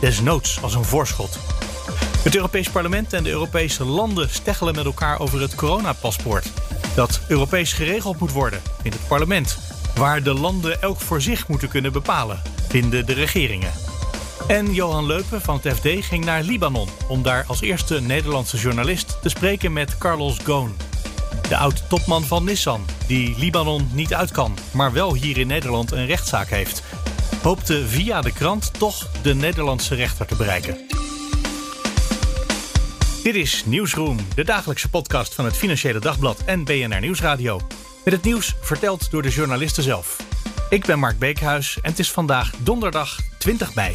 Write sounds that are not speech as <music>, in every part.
Desnoods als een voorschot. Het Europees Parlement en de Europese landen steggelen met elkaar over het coronapaspoort. Dat Europees geregeld moet worden in het parlement. Waar de landen elk voor zich moeten kunnen bepalen, vinden de regeringen. En Johan Leupen van het FD ging naar Libanon om daar als eerste Nederlandse journalist te spreken met Carlos Ghosn. De oud-topman van Nissan, die Libanon niet uit kan, maar wel hier in Nederland een rechtszaak heeft. Hoopte via de krant toch de Nederlandse rechter te bereiken. Dit is Nieuwsroom, de dagelijkse podcast van het Financiële Dagblad en BNR Nieuwsradio. Met het nieuws verteld door de journalisten zelf. Ik ben Mark Beekhuis en het is vandaag donderdag 20 mei.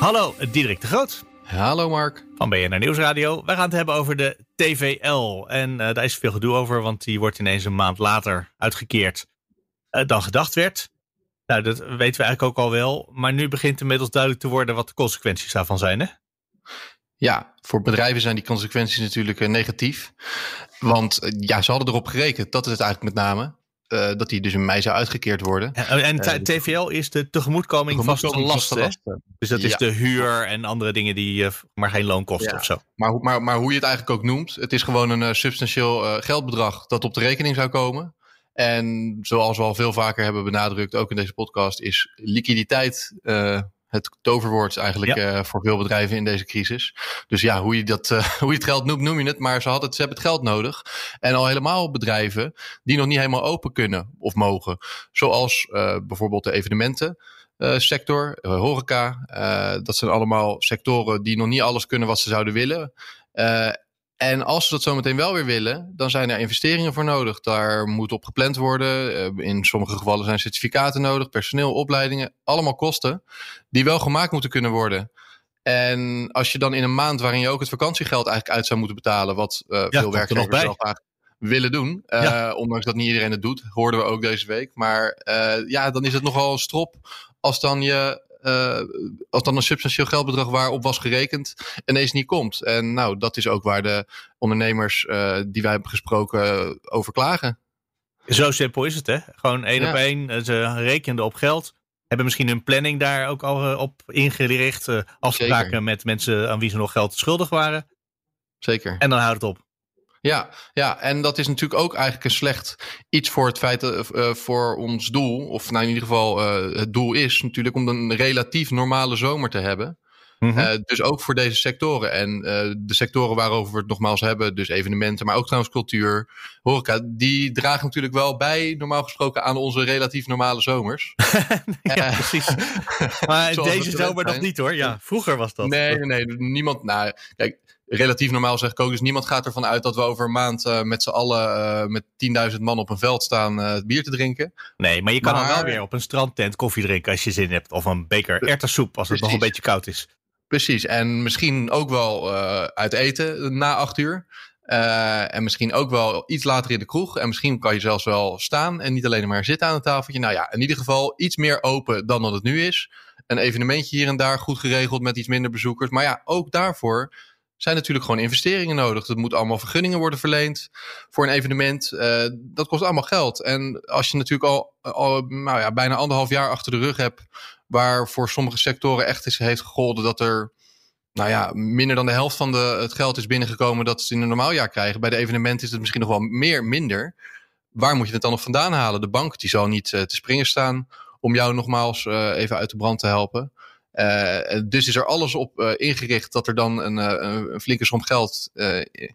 Hallo, Diederik de Groot. Hallo Mark. Van BNR Nieuwsradio. We gaan het hebben over de TVL. En uh, daar is veel gedoe over, want die wordt ineens een maand later uitgekeerd uh, dan gedacht werd. Nou, dat weten we eigenlijk ook al wel. Maar nu begint inmiddels duidelijk te worden wat de consequenties daarvan zijn, hè? Ja, voor bedrijven zijn die consequenties natuurlijk uh, negatief. Want ja, ze hadden erop gerekend, dat is het eigenlijk met name. Uh, dat die dus in mei zou uitgekeerd worden. En, en uh, TVL is de tegemoetkoming, tegemoetkoming vaste lasten. Dus dat is de huur en andere dingen die uh, maar geen loon kosten ja. of zo. Maar, maar, maar hoe je het eigenlijk ook noemt, het is gewoon een substantieel geldbedrag dat op de rekening zou komen. En zoals we al veel vaker hebben benadrukt, ook in deze podcast, is liquiditeit het toverwoord eigenlijk ja. uh, voor veel bedrijven in deze crisis. Dus ja, hoe je, dat, uh, <laughs> hoe je het geld noemt, noem je het. Maar ze, hadden het, ze hebben het geld nodig. En al helemaal bedrijven die nog niet helemaal open kunnen of mogen. Zoals bijvoorbeeld de evenementen. sector, horeca. dat zijn allemaal sectoren die nog niet alles kunnen wat ze zouden willen. En als ze dat zometeen wel weer willen, dan zijn er investeringen voor nodig. Daar moet op gepland worden. In sommige gevallen zijn certificaten nodig, personeel, opleidingen. Allemaal kosten die wel gemaakt moeten kunnen worden. En als je dan in een maand waarin je ook het vakantiegeld eigenlijk uit zou moeten betalen, wat uh, ja, veel werkgevers wel graag willen doen, uh, ja. ondanks dat niet iedereen het doet, hoorden we ook deze week. Maar uh, ja, dan is het nogal een strop als dan je uh, als dan een substantieel geldbedrag waarop was gerekend ineens niet komt. En nou, dat is ook waar de ondernemers uh, die wij hebben gesproken over klagen. Zo simpel is het, hè? Gewoon één ja. op één. Ze rekenden op geld. Hebben misschien hun planning daar ook al op ingericht. Afspraken Zeker. met mensen aan wie ze nog geld schuldig waren. Zeker. En dan houdt het op. Ja, ja, en dat is natuurlijk ook eigenlijk een slecht iets voor het feit uh, voor ons doel. Of nou in ieder geval uh, het doel is natuurlijk om een relatief normale zomer te hebben. Mm -hmm. dus ook voor deze sectoren. En de sectoren waarover we het nogmaals hebben, dus evenementen, maar ook trouwens cultuur, horeca, die dragen natuurlijk wel bij, normaal gesproken, aan onze relatief normale zomers. <laughs> ja, precies. <laughs> maar deze zomer nog niet hoor. Ja, vroeger was dat. Nee, nee, nee. Niemand, nou, kijk, relatief normaal zeg ik ook. Dus niemand gaat ervan uit dat we over een maand uh, met z'n allen uh, met 10.000 man op een veld staan uh, bier te drinken. Nee, maar je kan maar... dan wel weer op een strandtent koffie drinken als je zin hebt. Of een beker erwtensoep als het nog een beetje koud is. Precies, en misschien ook wel uit eten na acht uur. en misschien ook wel iets later in de kroeg. En misschien kan je zelfs wel staan en niet alleen maar zitten aan een tafeltje. Nou ja, in ieder geval iets meer open dan dat het nu is. Een evenementje hier en daar goed geregeld met iets minder bezoekers. Maar ja, ook daarvoor zijn natuurlijk gewoon investeringen nodig. Er moeten allemaal vergunningen worden verleend voor een evenement. Uh, dat kost allemaal geld. En als je natuurlijk al, nou ja, bijna anderhalf jaar achter de rug hebt, waar voor sommige sectoren echt is, heeft gegolden dat er nou ja, minder dan de helft van de, het geld is binnengekomen dat ze in een normaal jaar krijgen. Bij de evenementen is het misschien nog wel meer minder. Waar moet je het dan nog vandaan halen? De bank die zal niet uh, te springen staan om jou nogmaals uh, even uit de brand te helpen. Uh, dus is er alles op uh, ingericht dat er dan een, uh, een flinke som geld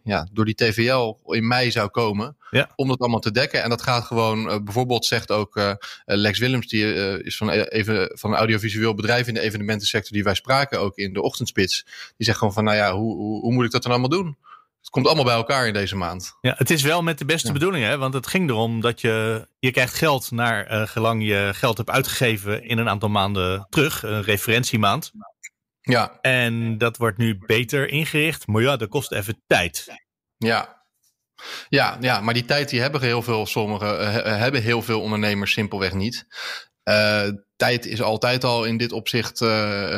ja, door die TVL in mei zou komen. Ja. Om dat allemaal te dekken. En dat gaat gewoon, bijvoorbeeld zegt ook Lex Willems, die is van, even, van een audiovisueel bedrijf in de evenementensector die wij spraken, ook in de ochtendspits. Die zegt gewoon van, nou ja, hoe, hoe, hoe moet ik dat dan allemaal doen? Het komt allemaal bij elkaar in deze maand. Ja, het is wel met de beste ja. bedoelingen, hè? want het ging erom dat je, je krijgt geld naar uh, gelang je geld hebt uitgegeven in een aantal maanden terug, een referentiemaand. Ja. En dat wordt nu beter ingericht. Maar ja, dat kost even tijd. Ja. Ja, ja, maar die tijd die hebben heel veel, sommige hebben heel veel ondernemers simpelweg niet. Uh, tijd is altijd al in dit opzicht uh,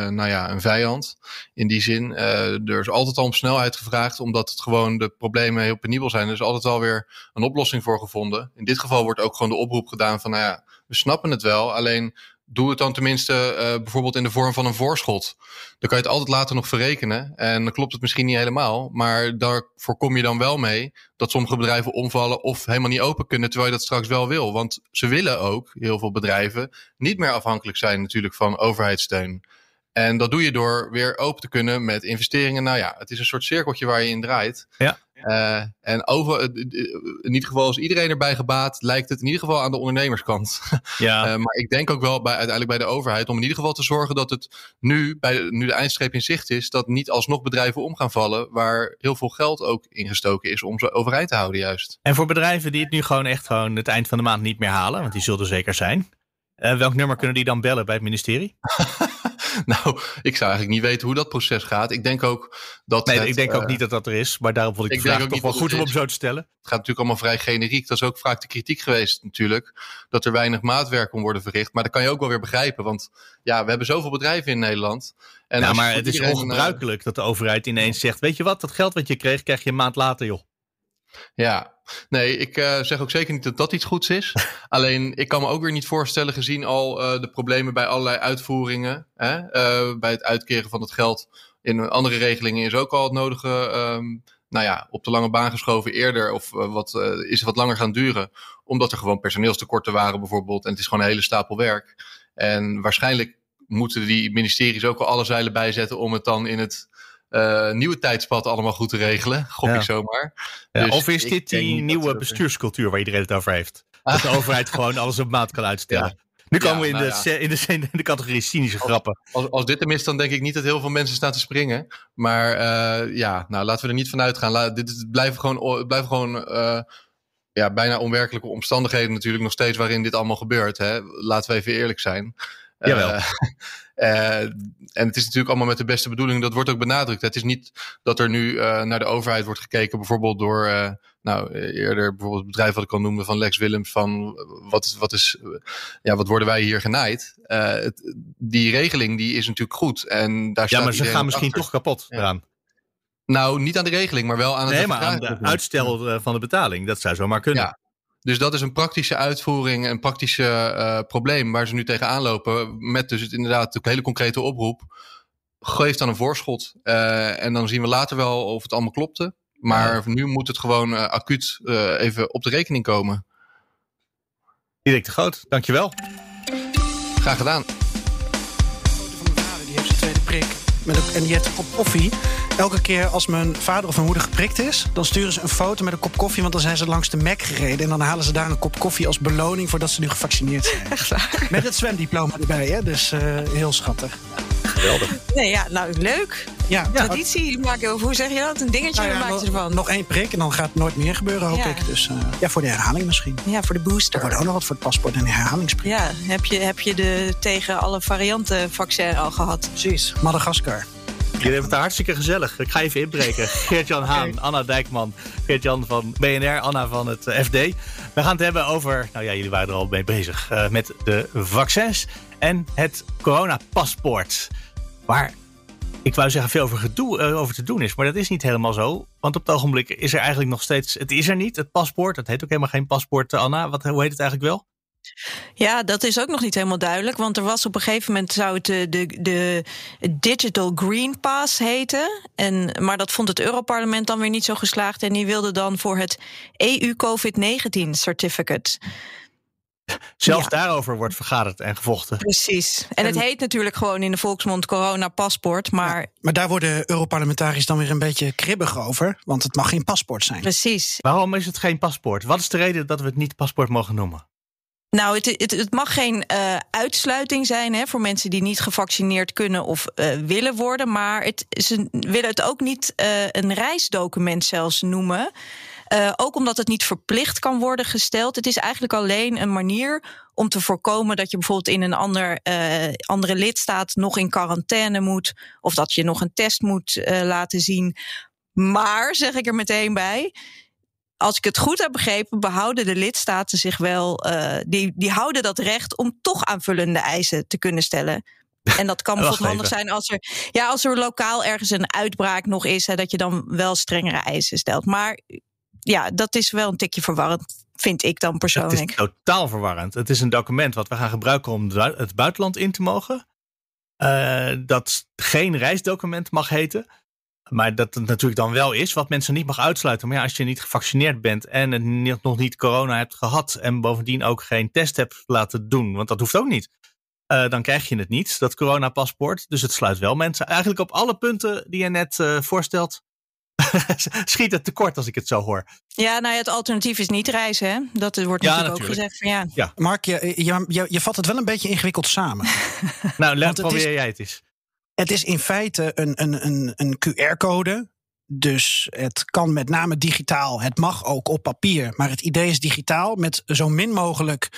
nou ja, een vijand. In die zin, uh, er is altijd al om snelheid gevraagd, omdat het gewoon de problemen heel penibel zijn. Er is altijd wel weer een oplossing voor gevonden. In dit geval wordt ook gewoon de oproep gedaan van, nou ja, we snappen het wel, alleen doe het dan tenminste uh, bijvoorbeeld in de vorm van een voorschot. Dan kan je het altijd later nog verrekenen. En dan klopt het misschien niet helemaal. Maar daar voorkom je dan wel mee dat sommige bedrijven omvallen of helemaal niet open kunnen, terwijl je dat straks wel wil. Want ze willen ook, heel veel bedrijven, niet meer afhankelijk zijn natuurlijk van overheidssteun. En dat doe je door weer open te kunnen met investeringen. Nou ja, het is een soort cirkeltje waar je in draait. Ja. Uh, en over, eh, in ieder geval is iedereen erbij gebaat, lijkt het in ieder geval aan de ondernemerskant. <laughs> Ja. uh, maar ik denk ook wel bij, uiteindelijk bij de overheid om in ieder geval te zorgen dat het nu, bij, nu de eindstreep in zicht is, dat niet alsnog bedrijven om gaan vallen waar heel veel geld ook ingestoken is om ze overeind te houden juist. En voor bedrijven die het nu gewoon echt gewoon het eind van de maand niet meer halen, want die zullen er zeker zijn. welk nummer kunnen die dan bellen bij het ministerie? <laughs> <laughs> nou, ik zou eigenlijk niet weten hoe dat proces gaat. Ik denk ook dat. Nee, het, ik denk ook uh, niet dat dat er is. Maar daarom vond ik, ik de vraag toch niet wel goed om zo te stellen. Het gaat natuurlijk allemaal vrij generiek. Dat is ook vaak de kritiek geweest, natuurlijk. Dat er weinig maatwerk kon worden verricht. Maar dat kan je ook wel weer begrijpen. Want ja, we hebben zoveel bedrijven in Nederland. En nou, maar het is uh, ongebruikelijk dat de overheid ineens zegt: Weet je wat, dat geld wat je kreeg, krijg je een maand later, joh. Ja, nee, ik uh, zeg ook zeker niet dat dat iets goeds is. <laughs> Alleen, ik kan me ook weer niet voorstellen, gezien al uh, de problemen bij allerlei uitvoeringen, hè, uh, bij het uitkeren van het geld in andere regelingen is ook al het nodige, um, nou ja, op de lange baan geschoven eerder of wat, is het wat langer gaan duren, omdat er gewoon personeelstekorten waren bijvoorbeeld en het is gewoon een hele stapel werk. En waarschijnlijk moeten die ministeries ook al alle zeilen bijzetten om het dan in het uh, nieuwe tijdspad allemaal goed te regelen. Gok Ja. ik zomaar. Ja, Dus of is dit die nieuwe bestuurscultuur waar iedereen het over heeft? <laughs> Dat de overheid gewoon alles op maat kan uitstellen. Ja. Nu komen Ja, we in, nou de, in, de, in de categorie cynische grappen. Als, als dit hem is, dan denk ik niet dat heel veel mensen staan te springen. Maar uh, ja, nou laten we er niet van uitgaan. Dit is- blijven gewoon, blijven gewoon uh, ja, bijna onwerkelijke omstandigheden natuurlijk nog steeds waarin dit allemaal gebeurt. Hè? Laten we even eerlijk zijn. Eh, Jawel. <laughs> eh, en het is natuurlijk allemaal met de beste bedoelingen. Dat wordt ook benadrukt. Het is niet dat er nu uh, naar de overheid wordt gekeken, bijvoorbeeld door, uh, nou eerder bijvoorbeeld het bedrijf wat ik al noemde van Lex Willems, van wat, wat is, ja, wat worden wij hier genaaid? Het, die regeling die is natuurlijk goed. En daar Ja, maar ze gaan misschien achter. toch kapot Ja. eraan. Nou, niet aan de regeling, maar wel aan het Nee, maar aan vertragen. de uitstel eh, van de betaling. Dat zou zomaar kunnen. Ja. Dus dat is een praktische uitvoering, een praktische uh, probleem waar ze nu tegenaan lopen. Met dus het, inderdaad een hele concrete oproep. Geef dan een voorschot. Uh, en dan zien we later wel of het allemaal klopte. Maar Ja. nu moet het gewoon uh, acuut uh, even op de rekening komen. Dirk de Groot, dankjewel. Graag gedaan. foto van mijn vader, die heeft zijn tweede prik. Met een, en die heeft kop koffie. Elke keer als mijn vader of mijn moeder geprikt is, dan sturen ze een foto met een kop koffie. Want dan zijn ze langs de Mac gereden. En dan halen ze daar een kop koffie als beloning voordat ze nu gevaccineerd zijn. Echt waar? Met het zwemdiploma erbij, hè? Dus uh, heel schattig. Geweldig. Nee, ja, nou leuk. Ja, Traditie maken, of hoe zeg je dat? Een dingetje nou ja, maken ze nog, ervan. nog één prik en dan gaat het nooit meer gebeuren, hoop Ja. ik. Dus uh, ja, voor de herhaling misschien. Ja, voor de Er booster. wordt ook nog wat voor het paspoort en een herhalingsprik. Ja, heb je, heb je de tegen alle varianten vaccin al gehad? Precies. Madagaskar. Jullie hebben het hartstikke gezellig. Ik ga even inbreken. <laughs> Geert-Jan Haan, Anna Dijkman, Geert-Jan van BNR, Anna van het eh, FD. We gaan het hebben over, nou ja, jullie waren er al mee bezig, uh, met de vaccins en het coronapaspoort. Waar ik wou zeggen veel over, gedoe, uh, over te doen is, maar dat is niet helemaal zo. Want op het ogenblik is er eigenlijk nog steeds, het is er niet, het paspoort. Dat heet ook helemaal geen paspoort, Anna. Wat, hoe heet het eigenlijk wel? Ja, dat is ook nog niet helemaal duidelijk. Want er was op een gegeven moment zou het de, de, de Digital Green Pass heten. En, maar dat vond het Europarlement dan weer niet zo geslaagd. En die wilde dan voor het E EU COVID-19 certificate. Zelfs Ja. daarover wordt vergaderd en gevochten. Precies. En, het heet natuurlijk gewoon in de volksmond corona-paspoort. Maar Maar daar worden Europarlementariërs dan weer een beetje kribbig over. Want het mag geen paspoort zijn. precies. Waarom is het geen paspoort? Wat is de reden dat we het niet paspoort mogen noemen? Nou, het, het, het mag geen uh, uitsluiting zijn hè, voor mensen die niet gevaccineerd kunnen of uh, willen worden. Maar het, ze willen het ook niet uh, een reisdocument zelfs noemen. Ook omdat het niet verplicht kan worden gesteld. Het is eigenlijk alleen een manier om te voorkomen dat je bijvoorbeeld in een ander, andere lidstaat nog in quarantaine moet. Of dat je nog een test moet laten zien. Maar, zeg ik er meteen bij, als ik het goed heb begrepen, behouden de lidstaten zich wel. Uh, die, die houden dat recht om toch aanvullende eisen te kunnen stellen. En dat kan <laughs> bijvoorbeeld handig zijn als er, ja, als er lokaal ergens een uitbraak nog is, hè, dat je dan wel strengere eisen stelt. Maar ja, dat is wel een tikje verwarrend, vind ik dan persoonlijk. Het is totaal verwarrend. Het is een document wat we gaan gebruiken om het buitenland in te mogen. Uh, dat geen reisdocument mag heten. Maar dat het natuurlijk dan wel is, wat mensen niet mag uitsluiten. Maar ja, als je niet gevaccineerd bent en het nog niet corona hebt gehad. en bovendien ook geen test hebt laten doen, want dat hoeft ook niet. Uh, dan krijg je het niet, dat coronapaspoort. Dus het sluit wel mensen. Eigenlijk op alle punten die je net uh, voorstelt, <laughs> schiet het tekort als ik het zo hoor. Ja, nou ja, het alternatief is niet reizen. Hè? Dat wordt ja, natuurlijk, ook gezegd. Van, ja. ja. Mark, je, je, je, je vat het wel een beetje ingewikkeld samen. <laughs> nou, let, probeer is, jij het eens. Het is in feite een, een, een, een QR-code. Dus het kan met name digitaal. Het mag ook op papier. Maar het idee is digitaal met zo min mogelijk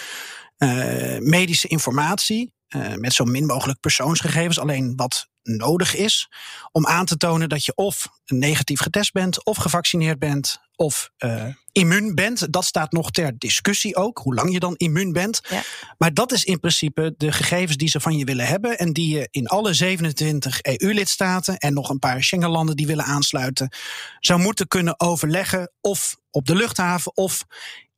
uh, medische informatie. Uh, met zo min mogelijk persoonsgegevens. Alleen wat nodig is om aan te tonen dat je of negatief getest bent, of gevaccineerd bent, of uh, immuun bent. Dat staat nog ter discussie ook, hoe lang je dan immuun bent. Ja. Maar dat is in principe de gegevens die ze van je willen hebben en die je in alle 27 EU-lidstaten en nog een paar Schengenlanden die willen aansluiten, zou moeten kunnen overleggen of op de luchthaven of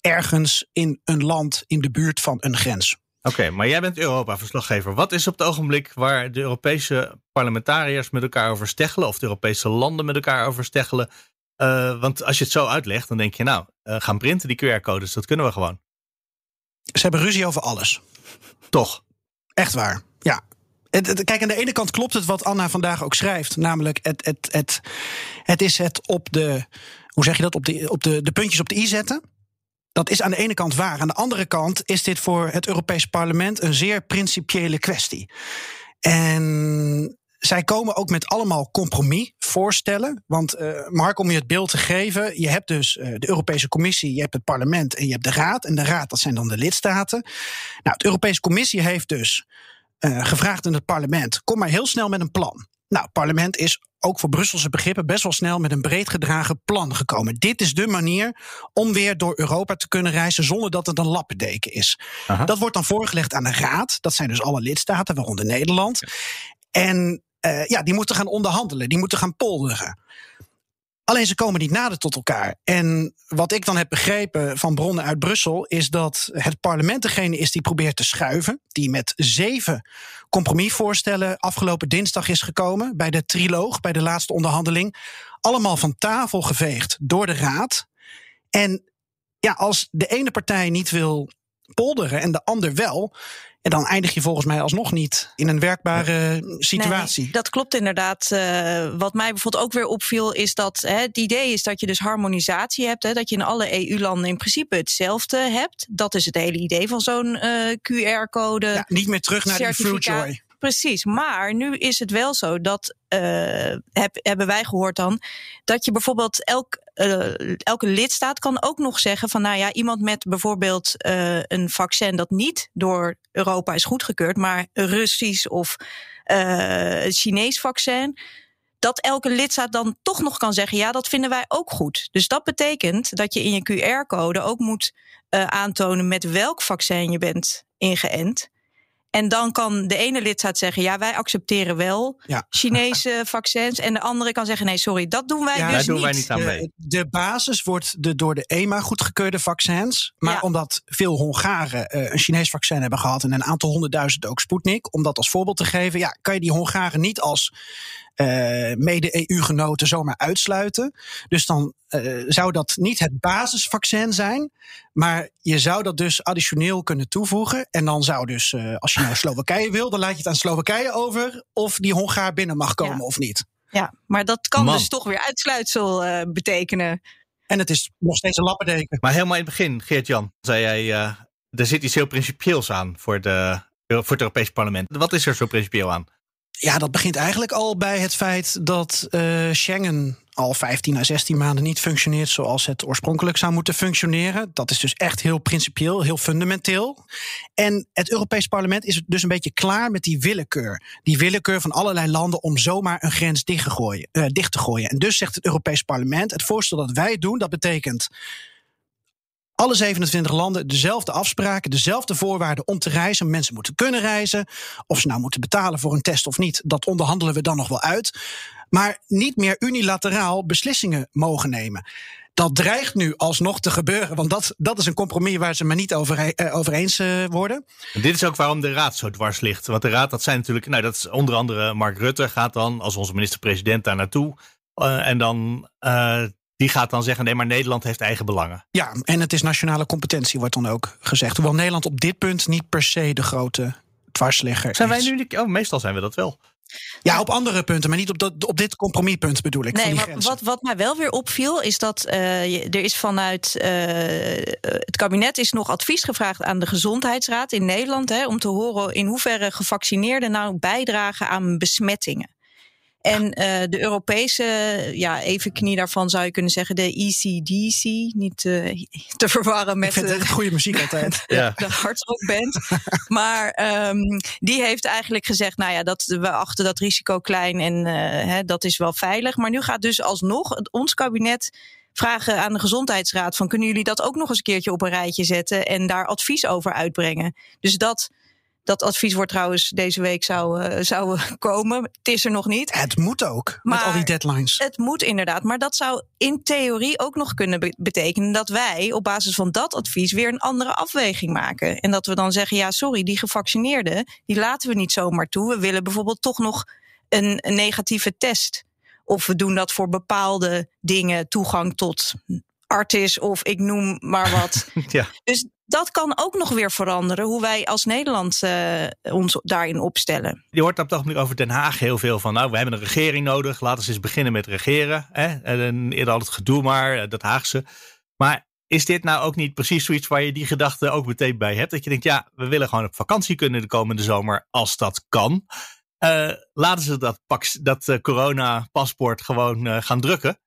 ergens in een land in de buurt van een grens. Oké, maar jij bent Europa-verslaggever. Wat is op het ogenblik waar de Europese parlementariërs met elkaar over steggelen, of de Europese landen met elkaar over steggelen? Uh, want als je het zo uitlegt, dan denk je, nou, uh, gaan printen die QR-codes, dat kunnen we gewoon. Ze hebben ruzie over alles. Toch? Echt waar, ja. Het, het, kijk, aan de ene kant klopt het wat Anna vandaag ook schrijft. Namelijk, het, het, het, het is het op de, hoe zeg je dat, op de, op de, de puntjes op de i zetten. Dat is aan de ene kant waar. Aan de andere kant is dit voor het Europees Parlement een zeer principiële kwestie. En zij komen ook met allemaal compromisvoorstellen. Want uh, Mark, om je het beeld te geven, je hebt dus uh, de Europese Commissie, je hebt het parlement en je hebt de Raad. En de Raad, dat zijn dan de lidstaten. Nou, de Europese Commissie heeft dus uh, gevraagd aan het parlement: kom maar heel snel met een plan. Nou, het parlement is ook voor Brusselse begrippen best wel snel met een breed gedragen plan gekomen. Dit is de manier om weer door Europa te kunnen reizen zonder dat het een lappendeken is. Aha. Dat wordt dan voorgelegd aan de Raad. Dat zijn dus alle lidstaten, waaronder Nederland. En uh, ja, die moeten gaan onderhandelen, die moeten gaan polderen. Alleen ze komen niet nader tot elkaar. En wat ik dan heb begrepen van bronnen uit Brussel, is dat het parlement degene is die probeert te schuiven. Die met zeven compromisvoorstellen afgelopen dinsdag is gekomen bij de triloog, bij de laatste onderhandeling. Allemaal van tafel geveegd door de raad. En ja, als de ene partij niet wil polderen en de ander wel, en dan eindig je volgens mij alsnog niet in een werkbare situatie. Nee, dat klopt inderdaad. Uh, wat mij bijvoorbeeld ook weer opviel, is dat hè, het idee is dat je dus harmonisatie hebt. Hè, dat je in alle EU-landen in principe hetzelfde hebt. Dat is het hele idee van zo'n uh, QR-code. Ja, niet meer terug naar die Fruitjoy. Precies, maar nu is het wel zo dat, uh, heb, hebben wij gehoord dan, dat je bijvoorbeeld elk, uh, elke lidstaat kan ook nog zeggen van, nou ja, iemand met bijvoorbeeld uh, een vaccin dat niet door Europa is goedgekeurd, maar Russisch of Chinees vaccin, dat elke lidstaat dan toch nog kan zeggen, ja, dat vinden wij ook goed. Dus dat betekent dat je in je QR-code ook moet aantonen met welk vaccin je bent ingeënt. En dan kan de ene lidstaat zeggen: ja, wij accepteren wel ja. Chinese <laughs> vaccins. En de andere kan zeggen: nee, sorry, dat doen wij ja, dus daar doen niet. Wij niet aan mee. De, de, basis wordt de door de EMA goedgekeurde vaccins. Maar ja. omdat veel Hongaren uh, een Chinees vaccin hebben gehad en een aantal honderdduizend ook Sputnik, om dat als voorbeeld te geven, ja, kan je die Hongaren niet als uh, mede-EU-genoten zomaar uitsluiten. Dus dan uh, zou dat niet het basisvaccin zijn, maar je zou dat dus additioneel kunnen toevoegen. En dan zou dus, uh, als je naar Slowakije wil, dan laat je het aan Slowakije over of die Hongaar binnen mag komen ja. of niet. Ja, maar dat kan Man. dus toch weer uitsluitsel betekenen. En het is nog steeds een lappendeken. Maar helemaal in het begin, Geert-Jan, zei jij, er zit iets heel principieels aan voor, de, voor het Europees Parlement. Wat is er zo principieel aan? Ja, dat begint eigenlijk al bij het feit dat uh, Schengen al 15 à 16 maanden niet functioneert zoals het oorspronkelijk zou moeten functioneren. Dat is dus echt heel principieel, heel fundamenteel. En het Europees Parlement is dus een beetje klaar met die willekeur. Die willekeur van allerlei landen om zomaar een grens dicht te gooien. Uh, dicht te gooien. En dus zegt het Europees Parlement: het voorstel dat wij doen, dat betekent alle 27 landen dezelfde afspraken, dezelfde voorwaarden om te reizen. Mensen moeten kunnen reizen. Of ze nou moeten betalen voor een test of niet, dat onderhandelen we dan nog wel uit. Maar niet meer unilateraal beslissingen mogen nemen. Dat dreigt nu alsnog te gebeuren, want dat, dat is een compromis waar ze maar niet over, eh, eens uh, worden. En dit is ook waarom de Raad zo dwars ligt. Want de Raad, dat zijn natuurlijk, nou, dat is onder andere Mark Rutte gaat dan als onze minister-president daar naartoe. Uh, en dan die gaat dan zeggen: nee, maar Nederland heeft eigen belangen. Ja, en het is nationale competentie, wordt dan ook gezegd. Hoewel Nederland op dit punt niet per se de grote dwarsligger zijn is. Wij nu, oh, meestal zijn we dat wel. Ja, op andere punten, maar niet op, dat, op dit compromispunt bedoel ik. Nee, maar wat, wat mij wel weer opviel, is dat uh, er is vanuit uh, het kabinet is nog advies gevraagd aan de Gezondheidsraad in Nederland. Hè, om te horen in hoeverre gevaccineerden nou bijdragen aan besmettingen. En uh, de Europese, ja, even knie daarvan zou je kunnen zeggen, de ECDC, niet uh, te verwarren met. Ik vind het goede muziek altijd. <laughs> ja. De hartrockband. <laughs> maar um, die heeft eigenlijk gezegd, nou ja, dat, we achten dat risico klein en uh, hè, dat is wel veilig. Maar nu gaat dus alsnog het, ons kabinet vragen aan de gezondheidsraad van kunnen jullie dat ook nog eens een keertje op een rijtje zetten en daar advies over uitbrengen. Dus dat dat advies wordt trouwens deze week zou, uh, zou <laughs> komen. Het is er nog niet. Het moet ook, maar met al die deadlines. Het moet inderdaad. Maar dat zou in theorie ook nog kunnen be betekenen dat wij op basis van dat advies weer een andere afweging maken. En dat we dan zeggen, ja sorry, die gevaccineerden, die laten we niet zomaar toe. We willen bijvoorbeeld toch nog een, een negatieve test. Of we doen dat voor bepaalde dingen, toegang tot artis of ik noem maar wat. <laughs> ja. Dus dat kan ook nog weer veranderen hoe wij als Nederland uh, ons daarin opstellen. Je hoort op het ogenblik over Den Haag heel veel van, nou, we hebben een regering nodig, laten we eens beginnen met regeren. Hè? En eerder al het gedoe maar, eh, dat Haagse. Maar is dit nou ook niet precies zoiets waar je die gedachte ook meteen bij hebt? Dat je denkt, ja, we willen gewoon op vakantie kunnen de komende zomer, als dat kan. Uh, laten ze dat, dat uh, corona-paspoort gewoon gaan drukken.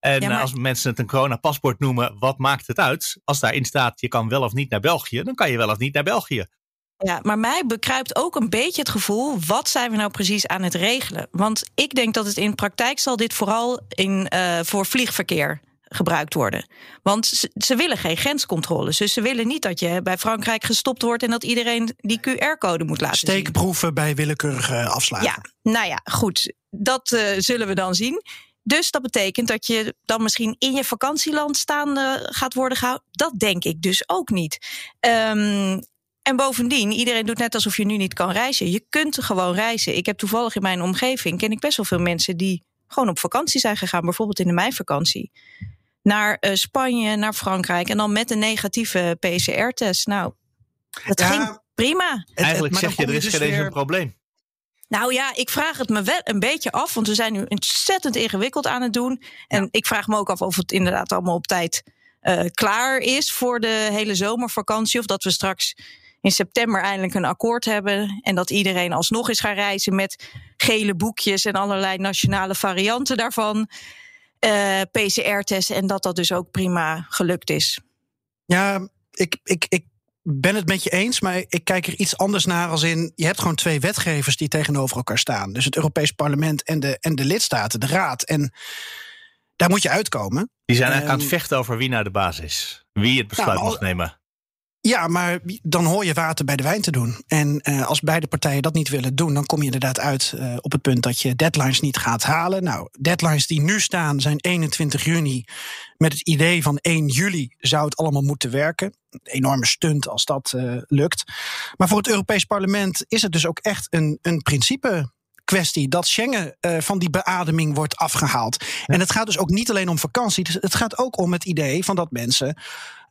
En ja, maar... als mensen het een coronapaspoort noemen, wat maakt het uit? Als daarin staat, je kan wel of niet naar België, dan kan je wel of niet naar België. Ja, maar mij bekruipt ook een beetje het gevoel, wat zijn we nou precies aan het regelen? Want ik denk dat het in praktijk zal dit vooral in, uh, voor vliegverkeer gebruikt worden. Want ze, ze, willen geen grenscontroles. Dus ze willen niet dat je bij Frankrijk gestopt wordt en dat iedereen die QR-code moet laten Steekproeven zien. Steekproeven bij willekeurige afslagen. Ja, nou ja, goed. Dat uh, zullen we dan zien. Dus dat betekent dat je dan misschien in je vakantieland staande gaat worden gehouden. Dat denk ik dus ook niet. Um, en bovendien, iedereen doet net alsof je nu niet kan reizen. Je kunt gewoon reizen. Ik heb toevallig in mijn omgeving, ken ik best wel veel mensen die gewoon op vakantie zijn gegaan. Bijvoorbeeld in de meivakantie. Naar uh, Spanje, naar Frankrijk. En dan met een negatieve PCR-test. Nou, dat ja, ging prima. Eigenlijk zeg je, er is dus geen weer... eens een probleem. Nou ja, ik vraag het me wel een beetje af, want we zijn nu ontzettend ingewikkeld aan het doen. En ja. ik vraag me ook af of het inderdaad allemaal op tijd uh, klaar is voor de hele zomervakantie. Of dat we straks in september eindelijk een akkoord hebben. En dat iedereen alsnog eens gaat reizen met gele boekjes en allerlei nationale varianten daarvan. Uh, PCR-testen en dat dat dus ook prima gelukt is. Ja, ik, ik, ik ben het met je eens, maar ik kijk er iets anders naar als in... je hebt gewoon twee wetgevers die tegenover elkaar staan. Dus het Europees Parlement en de, en de lidstaten, de Raad. En daar moet je uitkomen. Die zijn eigenlijk aan het vechten over wie naar nou de baas is. Wie het besluit nou, mag nemen. Ja, maar dan hoor je water bij de wijn te doen. En uh, als beide partijen dat niet willen doen, dan kom je inderdaad uit uh, op het punt dat je deadlines niet gaat halen. Nou, deadlines die nu staan zijn 21 juni. Met het idee van 1 juli zou het allemaal moeten werken. Een enorme stunt als dat uh, lukt. Maar voor het Europees Parlement is het dus ook echt een, een principe kwestie dat Schengen uh, van die beademing wordt afgehaald. Ja. En het gaat dus ook niet alleen om vakantie. Dus het gaat ook om het idee van dat mensen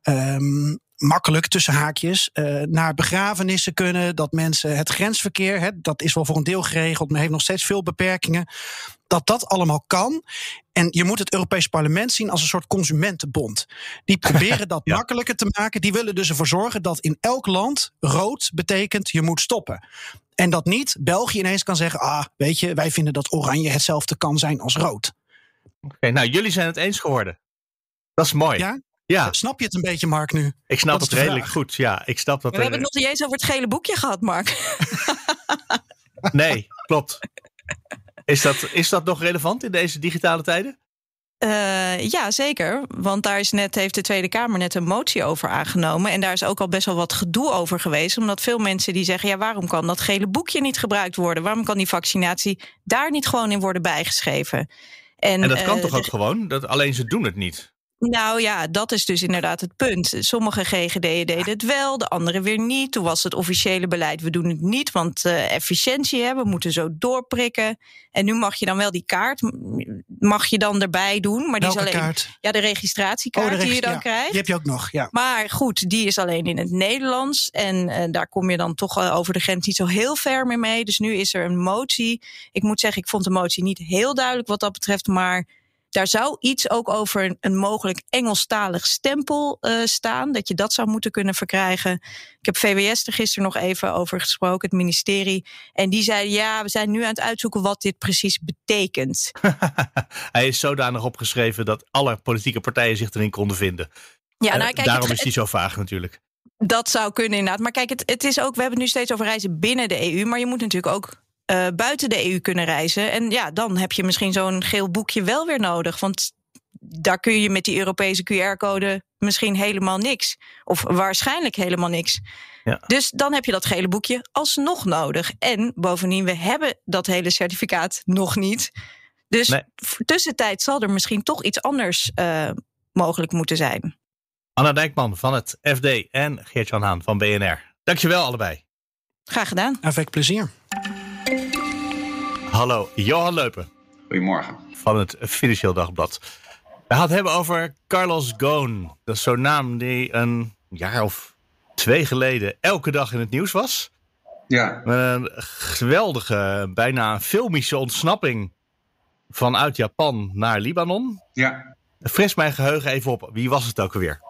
um, makkelijk tussen haakjes uh, naar begrafenissen kunnen. Dat mensen het grensverkeer, hè, dat is wel voor een deel geregeld, maar heeft nog steeds veel beperkingen. Dat dat allemaal kan. En je moet het Europees Parlement zien als een soort consumentenbond. Die proberen dat <laughs> ja. makkelijker te maken. Die willen dus ervoor zorgen dat in elk land rood betekent je moet stoppen. En dat niet België ineens kan zeggen: ah, weet je, wij vinden dat oranje hetzelfde kan zijn als rood. Oké, nou, jullie zijn het eens geworden. Dat is mooi. Ja? Ja, Snap je het een beetje, Mark, nu? ik snap het de redelijk vraag. goed. Ja, ik snap dat. We hebben het nog niet eens over het gele boekje gehad, Mark. <laughs> Nee, klopt. Is dat, is dat nog relevant in deze digitale tijden? Eh, ja, zeker. Want daar is net, heeft de Tweede Kamer net een motie over aangenomen. En daar is ook al best wel wat gedoe over geweest. Omdat veel mensen die zeggen: ja, waarom kan dat gele boekje niet gebruikt worden? Waarom kan die vaccinatie daar niet gewoon in worden bijgeschreven? En dat kan eh, toch ook gewoon? Dat, alleen ze doen het niet. Nou ja, dat is dus inderdaad het punt. Sommige GGD'en deden het wel, de andere weer niet. Toen was het officiële beleid, we doen het niet, want eh, efficiëntie hebben, we moeten zo doorprikken. En nu mag je dan wel die kaart, mag je dan erbij doen. Maar die is alleen kaart? Ja, de registratiekaart Oh, de die je dan ja. krijgt. Die heb je ook nog, ja. Maar goed, die is alleen in het Nederlands. En eh, daar kom je dan toch over de grens niet zo heel ver meer mee. Dus nu is er een motie. Ik moet zeggen, ik vond de motie niet heel duidelijk wat dat betreft. Maar daar zou iets ook over een, een mogelijk Engelstalig stempel eh, staan. Dat je dat zou moeten kunnen verkrijgen. Ik heb VWS er gisteren nog even over gesproken, het ministerie. En die zeiden, ja, we zijn nu aan het uitzoeken wat dit precies betekent. <laughs> Hij is zodanig opgeschreven dat alle politieke partijen zich erin konden vinden. Ja, Eh, nou, kijk, Daarom het- is hij zo vaag natuurlijk. Dat zou kunnen inderdaad. Maar kijk, het, het is ook, we hebben het nu steeds over reizen binnen de EU. Maar je moet natuurlijk ook eh, buiten de EU kunnen reizen. En ja, dan heb je misschien zo'n geel boekje wel weer nodig. Want daar kun je met die Europese QR-code misschien helemaal niks. Of waarschijnlijk helemaal niks. Ja. Dus dan heb je dat gele boekje alsnog nodig. En bovendien, we hebben dat hele certificaat nog niet. Dus Nee. tussentijd zal er misschien toch iets anders eh, mogelijk moeten zijn. Anna Dijkman van het FD en Geert-Jan Haan van BNR. Dankjewel allebei. Graag gedaan. Avec plezier. Hallo, Johan Leupen Goedemorgen. van het Financieel Dagblad. We gaan het hebben over Carlos Ghosn. Dat is zo'n naam die een jaar of twee geleden elke dag in het nieuws was. Ja, Met een geweldige, bijna filmische ontsnapping vanuit Japan naar Libanon. ja. Fris mijn geheugen even op. Wie was het ook alweer?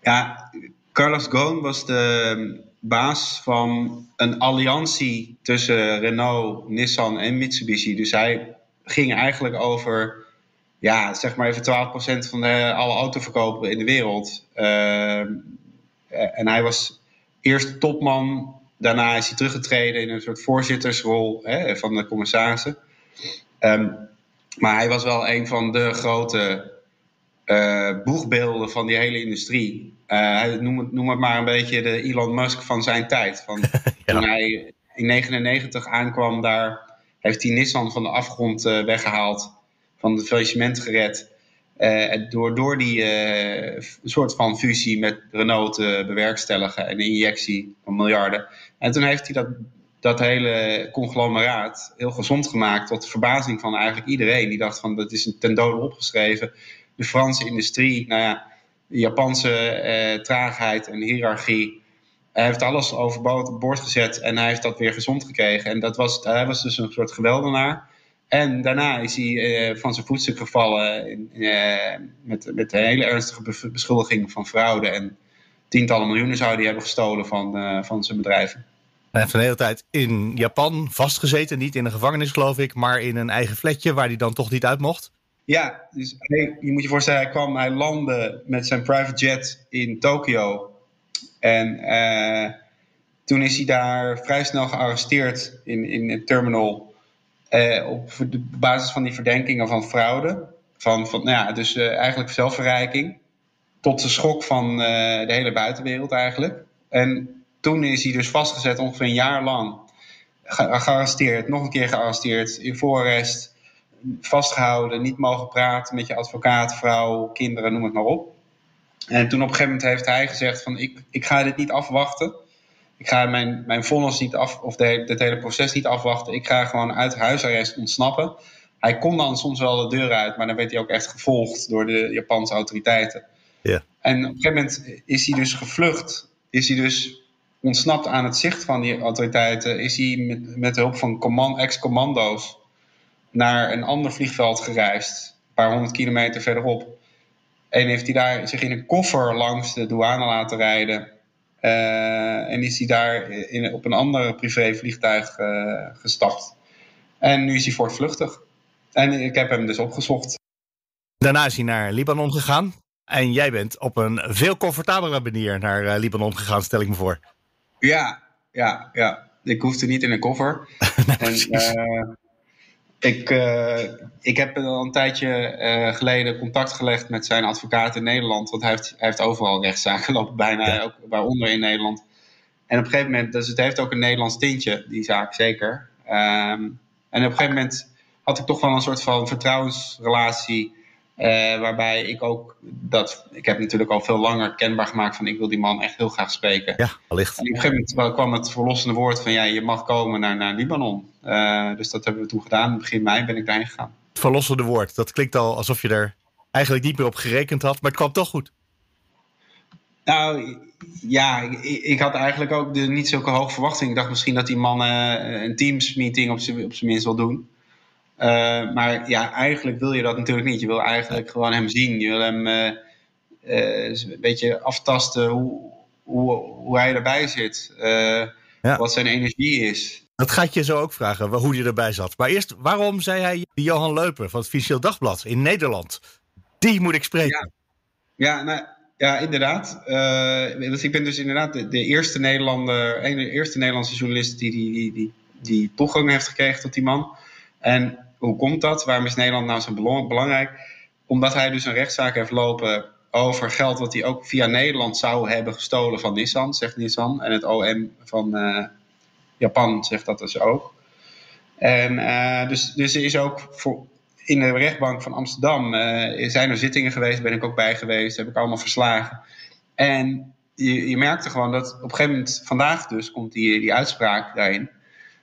ja Carlos Ghosn was de baas van een alliantie tussen Renault, Nissan en Mitsubishi. Dus hij ging eigenlijk over, ja, zeg maar even 12% van de, alle autoverkopen in de wereld. Eh, en hij was eerst topman, daarna is hij teruggetreden in een soort voorzittersrol hè, van de commissarissen. Ehm, maar hij was wel een van de grote eh, boegbeelden van die hele industrie. Eh, noem, het, noem het maar een beetje de Elon Musk van zijn tijd. Van, <laughs> Toen hij in 99 aankwam, daar heeft hij Nissan van de afgrond eh, weggehaald, van het faillissement gered. Door, door die soort van fusie met Renault te bewerkstelligen en de injectie van miljarden. En toen heeft hij dat, dat hele conglomeraat heel gezond gemaakt, tot de verbazing van eigenlijk iedereen. Die dacht van dat is een ten dode opgeschreven. De Franse industrie, nou ja, de Japanse eh, traagheid en hiërarchie. Hij heeft alles overboord gezet en hij heeft dat weer gezond gekregen. En dat was, hij was dus een soort geweldenaar. En daarna is hij eh, van zijn voetstuk gevallen eh, met, met een hele ernstige be- beschuldiging van fraude. En tientallen miljoenen zou hij hebben gestolen van, van zijn bedrijven. Hij heeft een hele tijd in Japan vastgezeten. Niet in een gevangenis, geloof ik, maar in een eigen flatje waar hij dan toch niet uit mocht. Ja, dus je moet je voorstellen, hij kwam, hij landde met zijn private jet in Tokio. En eh, toen is hij daar vrij snel gearresteerd in, in een terminal. eh, op de basis van die verdenkingen van fraude. Van, van, nou ja, dus eh, eigenlijk zelfverrijking. Tot de schok van de hele buitenwereld eigenlijk. En toen is hij dus vastgezet ongeveer een jaar lang. Ge- gearresteerd, nog een keer gearresteerd, in voorarrest vastgehouden, niet mogen praten met je advocaat, vrouw, kinderen, noem het maar op. En toen op een gegeven moment heeft hij gezegd van ik, ik ga dit niet afwachten. Ik ga mijn, mijn vonnis niet af, of het hele proces niet afwachten. Ik ga gewoon uit huisarrest ontsnappen. Hij kon dan soms wel de deur uit, maar dan werd hij ook echt gevolgd door de Japanse autoriteiten. Ja. En op een gegeven moment is hij dus gevlucht. Is hij dus ontsnapt aan het zicht van die autoriteiten. Is hij met, met de hulp van command, ex-commando's naar een ander vliegveld gereisd, een paar honderd kilometer verderop. En heeft hij daar zich in een koffer langs de douane laten rijden. Eh, en is hij daar in, op een ander privévliegtuig eh, gestapt. En nu is hij voortvluchtig. En ik heb hem dus opgezocht. Daarna is hij naar Libanon gegaan. En jij bent op een veel comfortabelere manier naar uh, Libanon gegaan, stel ik me voor. Ja, ja, ja. Ik hoefde niet in een koffer. <laughs> en, ik, uh, ik heb al een tijdje uh, geleden contact gelegd met zijn advocaat in Nederland. Want hij heeft, hij heeft overal rechtszaken <laughs> lopen, bijna ja. ook waaronder in Nederland. En op een gegeven moment, dus het heeft ook een Nederlands tintje, die zaak zeker. Um, en op een gegeven moment had ik toch wel een soort van vertrouwensrelatie uh, waarbij ik ook dat. Ik heb natuurlijk al veel langer kenbaar gemaakt van ik wil die man echt heel graag spreken. Ja, allicht. En op een gegeven moment kwam het verlossende woord van ja, je mag komen naar, naar Libanon. Uh, dus dat hebben we toen gedaan. Begin mei ben ik daarheen gegaan. Het verlossende woord, dat klinkt al alsof je er eigenlijk niet meer op gerekend had, maar het kwam toch goed. Nou ja, ik, ik had eigenlijk ook de, niet zulke hoge verwachtingen. Ik dacht misschien dat die man uh, een Teams meeting op zijn minst wil doen. Uh, maar ja, eigenlijk wil je dat natuurlijk niet. Je wil eigenlijk gewoon hem zien. Je wil hem uh, uh, een beetje aftasten hoe, hoe, hoe hij erbij zit. Ja. Wat zijn energie is. Dat gaat je zo ook vragen, hoe hij erbij zat. Maar eerst, waarom zei hij Johan Leupen van het Financieel Dagblad in Nederland? Die moet ik spreken. Ja, ja, nou, ja inderdaad. dus ik ben dus inderdaad de, de eerste, Nederlander, de eerste Nederlandse journalist die, die, die, die, die toegang heeft gekregen tot die man. En hoe komt dat? Waarom is Nederland nou zo belangrijk? Omdat hij dus een rechtszaak heeft lopen over geld wat hij ook via Nederland zou hebben gestolen van Nissan, zegt Nissan. En het OM van uh, Japan zegt dat dus ook. En uh, dus, dus er is ook voor, in de rechtbank van Amsterdam uh, zijn er zittingen geweest, ben ik ook bij geweest, heb ik allemaal verslagen. En je, je merkte gewoon dat op een gegeven moment, vandaag dus, komt die, die uitspraak daarin.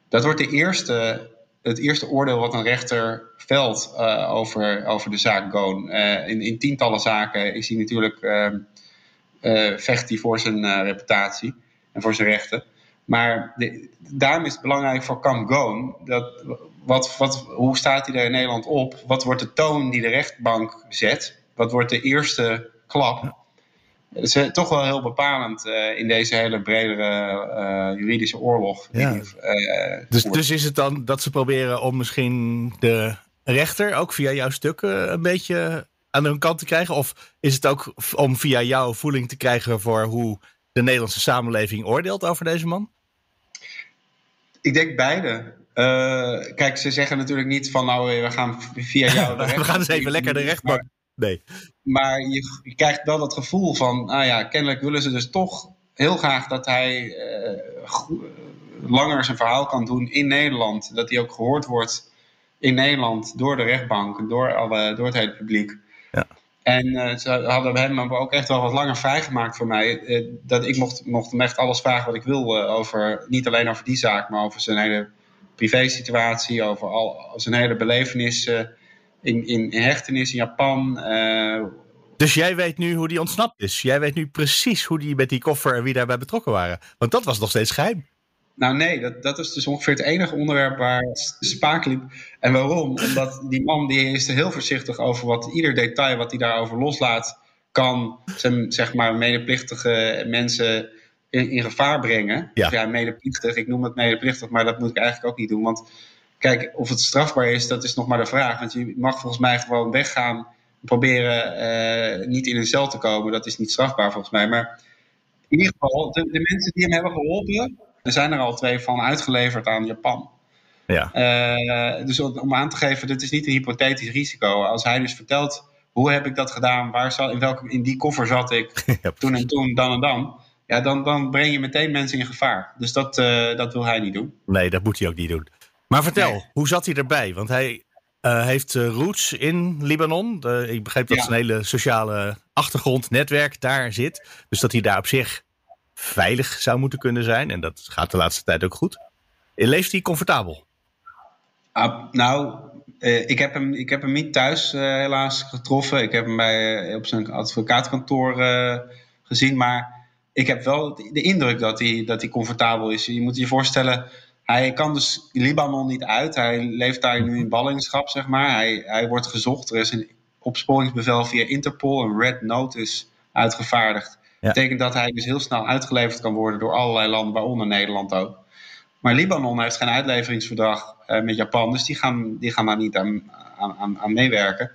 Dat wordt de eerste het eerste oordeel wat een rechter velt uh, over, over de zaak Goon. Uh, in, in, tientallen zaken is hij natuurlijk, uh, vecht hij voor zijn reputatie en voor zijn rechten. Maar daarom is het belangrijk voor Kam Goon, dat, wat, wat, hoe staat hij er in Nederland op? Wat wordt de toon die de rechtbank zet? Wat wordt de eerste klap? Dat is toch wel heel bepalend uh, in deze hele bredere uh, juridische oorlog. Ja. Die, uh, dus, dus is het dan dat ze proberen om misschien de rechter ook via jouw stukken een beetje aan hun kant te krijgen? Of is het ook om via jouw voeling te krijgen voor hoe de Nederlandse samenleving oordeelt over deze man? Ik denk beide. kijk, ze zeggen natuurlijk niet van nou, we gaan via jou. <laughs> we gaan eens even lekker de rechtbank. Nee. Maar je, je, krijgt wel dat gevoel van, nou ja, kennelijk willen ze dus toch heel graag dat hij uh, langer zijn verhaal kan doen in Nederland. Dat hij ook gehoord wordt in Nederland door de rechtbank, door, alle, door het hele publiek. Ja. En uh, ze hadden hem ook echt wel wat langer vrijgemaakt voor mij. Uh, dat ik mocht, mocht hem echt alles vragen wat ik wil over, niet alleen over die zaak, maar over zijn hele privé-situatie, over al, zijn hele belevenis in, in, hechtenis in Japan. Uh, dus jij weet nu hoe die ontsnapt is. Jij weet nu precies hoe die met die koffer en wie daarbij betrokken waren. Want dat was nog steeds geheim. Nou nee, dat, dat is dus ongeveer het enige onderwerp waar spaak liep. En waarom? Omdat die man die is er heel voorzichtig over wat ieder detail wat hij daarover loslaat, kan zijn zeg maar medeplichtige mensen in, in gevaar brengen. Ja. Ja, medeplichtig. Ik noem het medeplichtig, maar dat moet ik eigenlijk ook niet doen. Want Kijk, of het strafbaar is, dat is nog maar de vraag. Want je mag volgens mij gewoon weggaan. Proberen uh, niet in een cel te komen. Dat is niet strafbaar volgens mij. Maar in ieder geval, de, de mensen die hem hebben geholpen. Er zijn er al twee van uitgeleverd aan Japan. Ja. Uh, dus om aan te geven, dit is niet een hypothetisch risico. Als hij dus vertelt, hoe heb ik dat gedaan? Waar zal, in, welke, in die koffer zat ik? <laughs> ja, toen en toen, dan en dan. Ja, dan, dan breng je meteen mensen in gevaar. Dus dat, uh, dat wil hij niet doen. Nee, dat moet hij ook niet doen. Maar vertel, nee. hoe zat hij erbij? Want hij uh, heeft uh, roots in Libanon. Uh, ik begreep dat ja. zijn hele sociale achtergrond, netwerk daar zit. Dus dat hij daar op zich veilig zou moeten kunnen zijn. En dat gaat de laatste tijd ook goed. Leeft hij comfortabel? Uh, nou, ik, heb hem, ik heb hem niet thuis helaas getroffen. Ik heb hem bij, op zijn advocaatkantoor gezien. Maar ik heb wel de indruk dat hij, dat hij comfortabel is. Je moet je voorstellen hij kan dus Libanon niet uit. Hij leeft daar nu in ballingschap, zeg maar. Hij, hij wordt gezocht. Er is een opsporingsbevel via Interpol, een red notice, uitgevaardigd. Dat betekent dat hij dus heel snel uitgeleverd kan worden door allerlei landen, waaronder Nederland ook. Maar Libanon heeft geen uitleveringsverdrag uh, met Japan, dus die gaan, die gaan daar niet aan, aan, aan meewerken.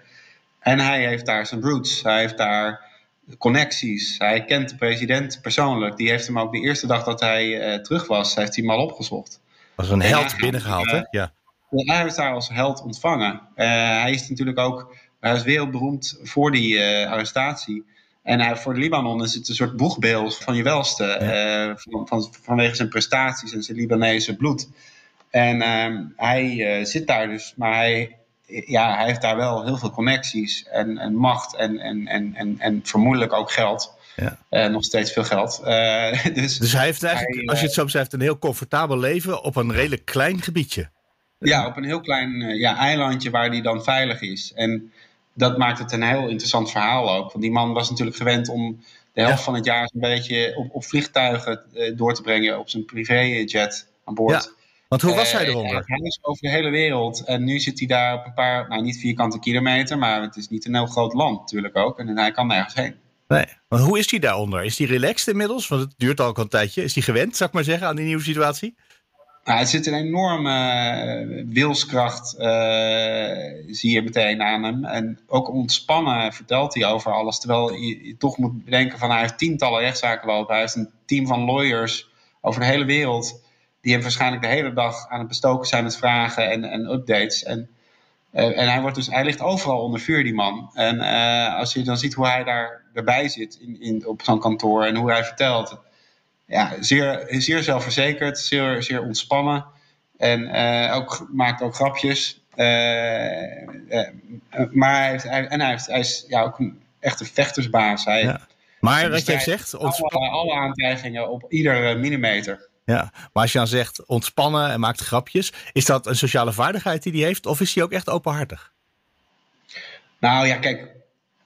En hij heeft daar zijn roots. Hij heeft daar connecties. Hij kent de president persoonlijk. Die heeft hem ook de eerste dag dat hij uh, terug was, heeft hij hem al opgezocht. Was een held binnengehaald, hè? Ja. Hij is daar als held ontvangen. Uh, hij is natuurlijk ook, hij is wereldberoemd voor die uh, arrestatie. En hij, voor Libanon is het een soort boegbeeld van je welste. Ja. Van, van, vanwege zijn prestaties en zijn Libanese bloed. En ehm, hij zit daar dus, maar hij ja, hij heeft daar wel heel veel connecties en, en macht en, en, en, en, en vermoedelijk ook geld. Ja. Uh, nog steeds veel geld. Uh, <laughs> dus, dus hij heeft eigenlijk, hij, als je het zo beschrijft, een heel comfortabel leven op een redelijk klein gebiedje. Ja, op een heel klein ja, eilandje waar hij dan veilig is. En dat maakt het een heel interessant verhaal ook. Want die man was natuurlijk gewend om de helft ja. van het jaar een beetje op, op vliegtuigen door te brengen op zijn privéjet aan boord. Ja. Want hoe was hij Uh, eronder? hij is over de hele wereld. En nu zit hij daar op een paar, nou niet vierkante kilometer, maar het is niet een heel groot land natuurlijk ook. En hij kan nergens heen. Nee. Maar hoe is hij daaronder? Is hij relaxed inmiddels? Want het duurt al een tijdje. Is hij gewend, zou ik maar zeggen, aan die nieuwe situatie? Nou, het zit een enorme uh, wilskracht, zie je meteen aan hem. En ook ontspannen vertelt hij over alles. Terwijl je, toch moet bedenken van hij heeft tientallen rechtszaken lopen. Hij heeft een team van lawyers over de hele wereld die hem waarschijnlijk de hele dag aan het bestoken zijn met vragen en, en updates. En, uh, en hij, wordt dus, hij ligt overal onder vuur, die man. En als je dan ziet hoe hij daar erbij zit in, in, op zo'n kantoor en hoe hij vertelt. Ja, zeer, zeer zelfverzekerd, zeer, zeer ontspannen. En uh, ook, maakt ook grapjes. maar hij, heeft, hij, en hij, heeft, hij is ja, ook een echte vechtersbaas. Hij, ja. Maar wat jij zegt... Alle, alle aantijgingen op ieder millimeter. Ja, maar als je dan zegt ontspannen en maakt grapjes, is dat een sociale vaardigheid die hij heeft of is hij ook echt openhartig? Nou ja, kijk,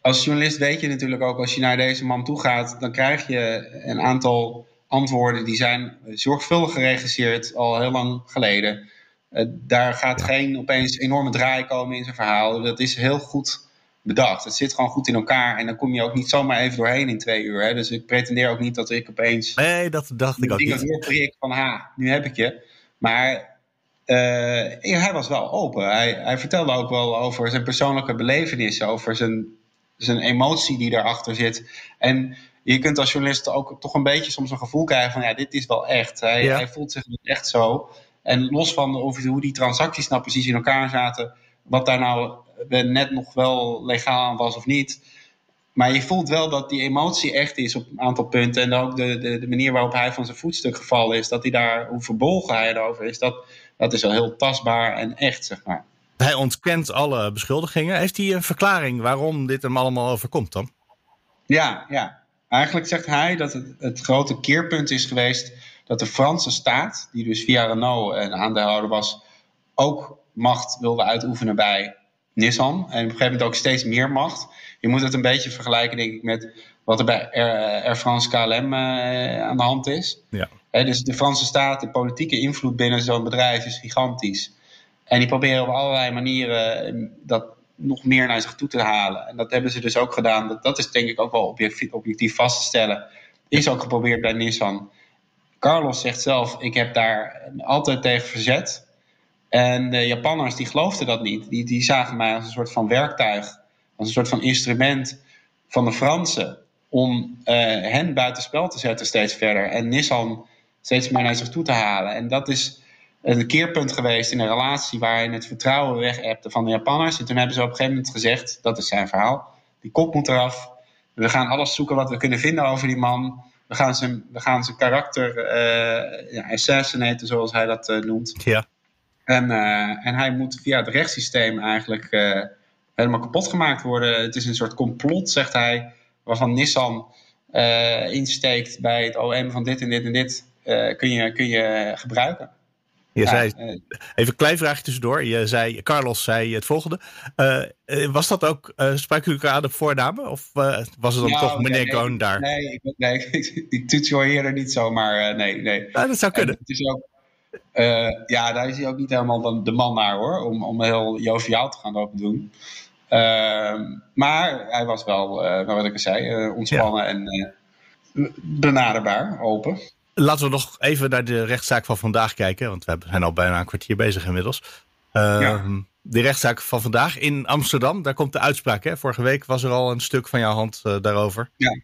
als journalist weet je natuurlijk ook als je naar deze man toe gaat, dan krijg je een aantal antwoorden die zijn zorgvuldig geregisseerd al heel lang geleden. Uh, daar gaat ja. geen opeens enorme draai komen in zijn verhaal. Dat is heel goed bedacht. Het zit gewoon goed in elkaar en dan kom je ook niet zomaar even doorheen in twee uur. Hè? Dus ik pretendeer ook niet dat ik opeens. Nee, dat dacht ik ook niet. Doorprik van ha, nu heb ik je. Maar uh, hij was wel open. Hij, hij, vertelde ook wel over zijn persoonlijke belevenissen, over zijn, zijn emotie die daarachter zit. En je kunt als journalist ook toch een beetje soms een gevoel krijgen van ja, dit is wel echt. Hij, ja. hij voelt zich echt zo. En los van of, hoe die transacties nou precies in elkaar zaten, wat daar nou net nog wel legaal aan was of niet. Maar je voelt wel dat die emotie echt is op een aantal punten. En ook de, de, de manier waarop hij van zijn voetstuk gevallen is. Dat hij daar, hoe verbolgen hij erover is. Dat, dat is wel heel tastbaar en echt, zeg maar. Hij ontkent alle beschuldigingen. Heeft hij een verklaring waarom dit hem allemaal overkomt dan? Ja, ja. Eigenlijk zegt hij dat het, het grote keerpunt is geweest dat de Franse staat, die dus via Renault een aandeelhouder was, ook macht wilde uitoefenen bij Nissan. En op een gegeven moment ook steeds meer macht. Je moet het een beetje vergelijken, denk ik, met wat er bij Air, Air France KLM uh, aan de hand is. Ja. He, dus de Franse staat, de politieke invloed binnen zo'n bedrijf is gigantisch. En die proberen op allerlei manieren dat nog meer naar zich toe te halen. En dat hebben ze dus ook gedaan. Dat, dat is denk ik ook wel objectief, objectief vast te stellen. Is ook geprobeerd bij Nissan. Carlos zegt zelf, ik heb daar altijd tegen verzet. En de Japanners die geloofden dat niet. Die, die zagen mij als een soort van werktuig, als een soort van instrument van de Fransen om uh, hen buitenspel te zetten steeds verder. En Nissan steeds meer naar zich toe te halen. En dat is een keerpunt geweest in een relatie waarin het vertrouwen weg van de Japanners. En toen hebben ze op een gegeven moment gezegd, dat is zijn verhaal, die kop moet eraf. We gaan alles zoeken wat we kunnen vinden over die man. We gaan zijn, we gaan zijn karakter uh, ja, assassinaten, zoals hij dat uh, noemt. Ja. En, uh, en hij moet via het rechtssysteem eigenlijk helemaal kapot gemaakt worden. Het is een soort complot, zegt hij, waarvan Nissan insteekt bij het OM van dit en dit en dit kun, je, kun je gebruiken. Je ja, zei, even een klein vraagje tussendoor. Je zei, Carlos zei het volgende. was dat ook, spraken jullie elkaar aan de voornamen? Of was het dan nou, toch meneer nee, daar? Nee, nee, <laughs> die tutoieerde niet zomaar. nee, nee. Ja, dat zou kunnen. En het is ook, ja, daar is hij ook niet helemaal de man naar hoor, om, om heel joviaal te gaan lopen doen. Uh, maar hij was wel, wat ik al zei, ontspannen ja. en benaderbaar, open. Laten we nog even naar de rechtszaak van vandaag kijken, want we zijn al bijna een kwartier bezig inmiddels. Ja. de rechtszaak van vandaag in Amsterdam. Daar komt de uitspraak. Hè? Vorige week was er al een stuk van jouw hand daarover. Ja,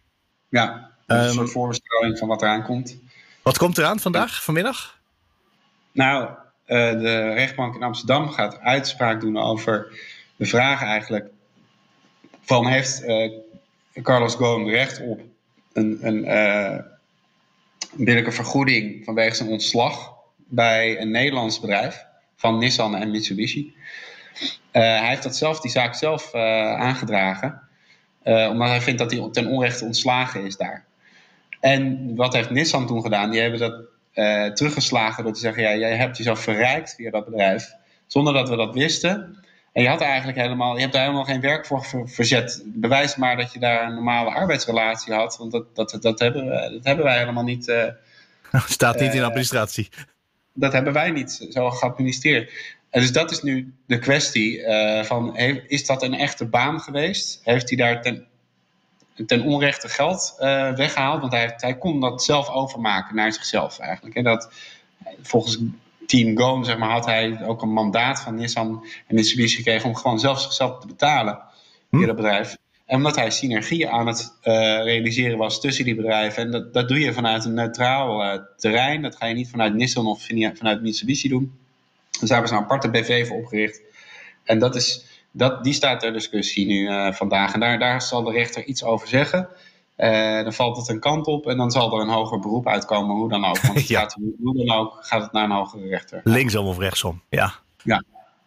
ja. een um, soort voorbeschouwing van wat eraan komt. Wat komt eraan vandaag, vanmiddag? Nou, de rechtbank in Amsterdam gaat uitspraak doen over de vraag eigenlijk van heeft Carlos Ghosn recht op een, een billijke vergoeding vanwege zijn ontslag bij een Nederlands bedrijf van Nissan en Mitsubishi. Uh, hij heeft dat zelf, die zaak zelf uh, aangedragen, uh, omdat hij vindt dat hij ten onrechte ontslagen is daar. En wat heeft Nissan toen gedaan? Die hebben dat teruggeslagen door te zeggen: ja, jij hebt jezelf verrijkt via dat bedrijf, zonder dat we dat wisten. En je had eigenlijk helemaal, je hebt daar helemaal geen werk voor verzet. Bewijs maar dat je daar een normale arbeidsrelatie had. Want dat, dat, dat, hebben, we, dat hebben wij helemaal niet. Uh, <laughs> Staat niet in administratie. Dat hebben wij niet zo geadministreerd. En dus dat is nu de kwestie uh, van, is dat een echte baan geweest? Heeft hij daar ten, ten onrechte geld uh, weggehaald? Want hij, hij kon dat zelf overmaken naar zichzelf eigenlijk. En dat volgens Team Go, zeg maar, had hij ook een mandaat van Nissan en Mitsubishi gekregen om gewoon zelf zichzelf te betalen via hm. dat bedrijf. En omdat hij synergie aan het uh, realiseren was tussen die bedrijven. En dat, dat doe je vanuit een neutraal uh, terrein. Dat ga je niet vanuit Nissan of vanuit Mitsubishi doen. Dus daar hebben ze een aparte BV voor opgericht. En dat is, dat, die staat ter discussie nu uh, vandaag. En daar, daar zal de rechter iets over zeggen. Uh, dan valt het een kant op en dan zal er een hoger beroep uitkomen, hoe dan ook. Want <laughs> ja. gaat, hoe dan ook gaat het naar een hogere rechter. Linksom of rechtsom, ja. ja.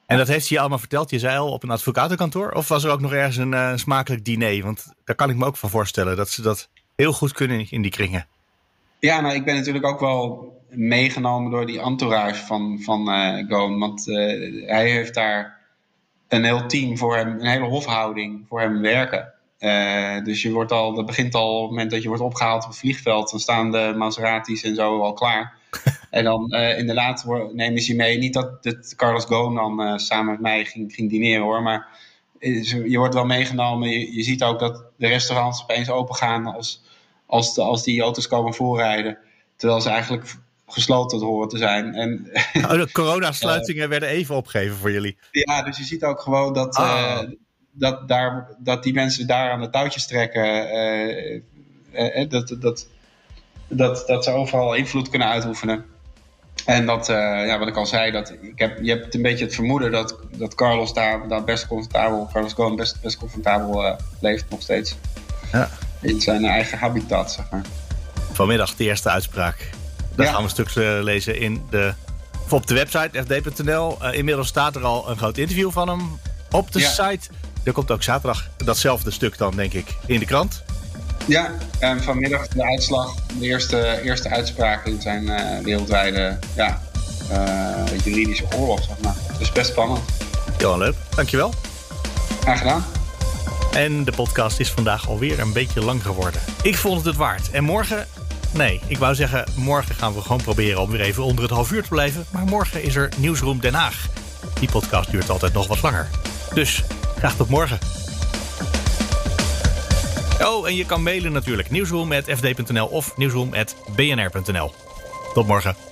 En dat heeft hij je allemaal verteld, je zei al, op een advocatenkantoor? Of was er ook nog ergens een uh, smakelijk diner? Want daar kan ik me ook van voorstellen, dat ze dat heel goed kunnen in die kringen. Ja, nou, ik ben natuurlijk ook wel meegenomen door die entourage van, van uh, Goon. Want hij heeft daar een heel team voor hem, een hele hofhouding voor hem werken. Uh, dus je wordt al, dat begint al op het moment dat je wordt opgehaald op het vliegveld. Dan staan de Maseratis en zo al klaar. <laughs> en dan uh, inderdaad nemen ze je mee. Niet dat, dat Carlos Ghosn dan uh, samen met mij ging, ging dineren hoor. Maar je wordt wel meegenomen. Je, je, ziet ook dat de restaurants opeens open gaan als, als, de, als die auto's komen voorrijden. Terwijl ze eigenlijk gesloten horen te zijn. En, oh, de <laughs> coronasluitingen werden even opgegeven voor jullie. Ja, dus je ziet ook gewoon dat, ah dat, daar, dat die mensen daar aan de touwtjes trekken. Uh, uh, dat, dat, dat, dat ze overal invloed kunnen uitoefenen. En dat, ja, wat ik al zei, dat ik heb, je hebt een beetje het vermoeden dat, dat Carlos daar, daar best comfortabel, Carlos Ghosn best, best comfortabel leeft nog steeds. Ja. In zijn eigen habitat, zeg maar. Vanmiddag de eerste uitspraak. Daar gaan we stuk lezen in de, op de website fd.nl. inmiddels staat er al een groot interview van hem op de site. Er komt ook zaterdag datzelfde stuk dan, denk ik, in de krant. Ja, en vanmiddag de uitslag, de eerste, eerste uitspraak in zijn uh, wereldwijde ja, uh, juridische oorlog, zeg maar. Dus best spannend. Johan Leuk, dankjewel. Graag gedaan. En de podcast is vandaag alweer een beetje lang geworden. Ik vond het het waard. En morgen, nee, ik wou zeggen, morgen gaan we gewoon proberen om weer even onder het half uur te blijven. Maar morgen is er Nieuwsroom Den Haag. Die podcast duurt altijd nog wat langer. Dus Tot morgen. Oh, en je kan mailen natuurlijk. Nieuwsroom.fd.nl of nieuwsroom.bnr.nl. Tot morgen.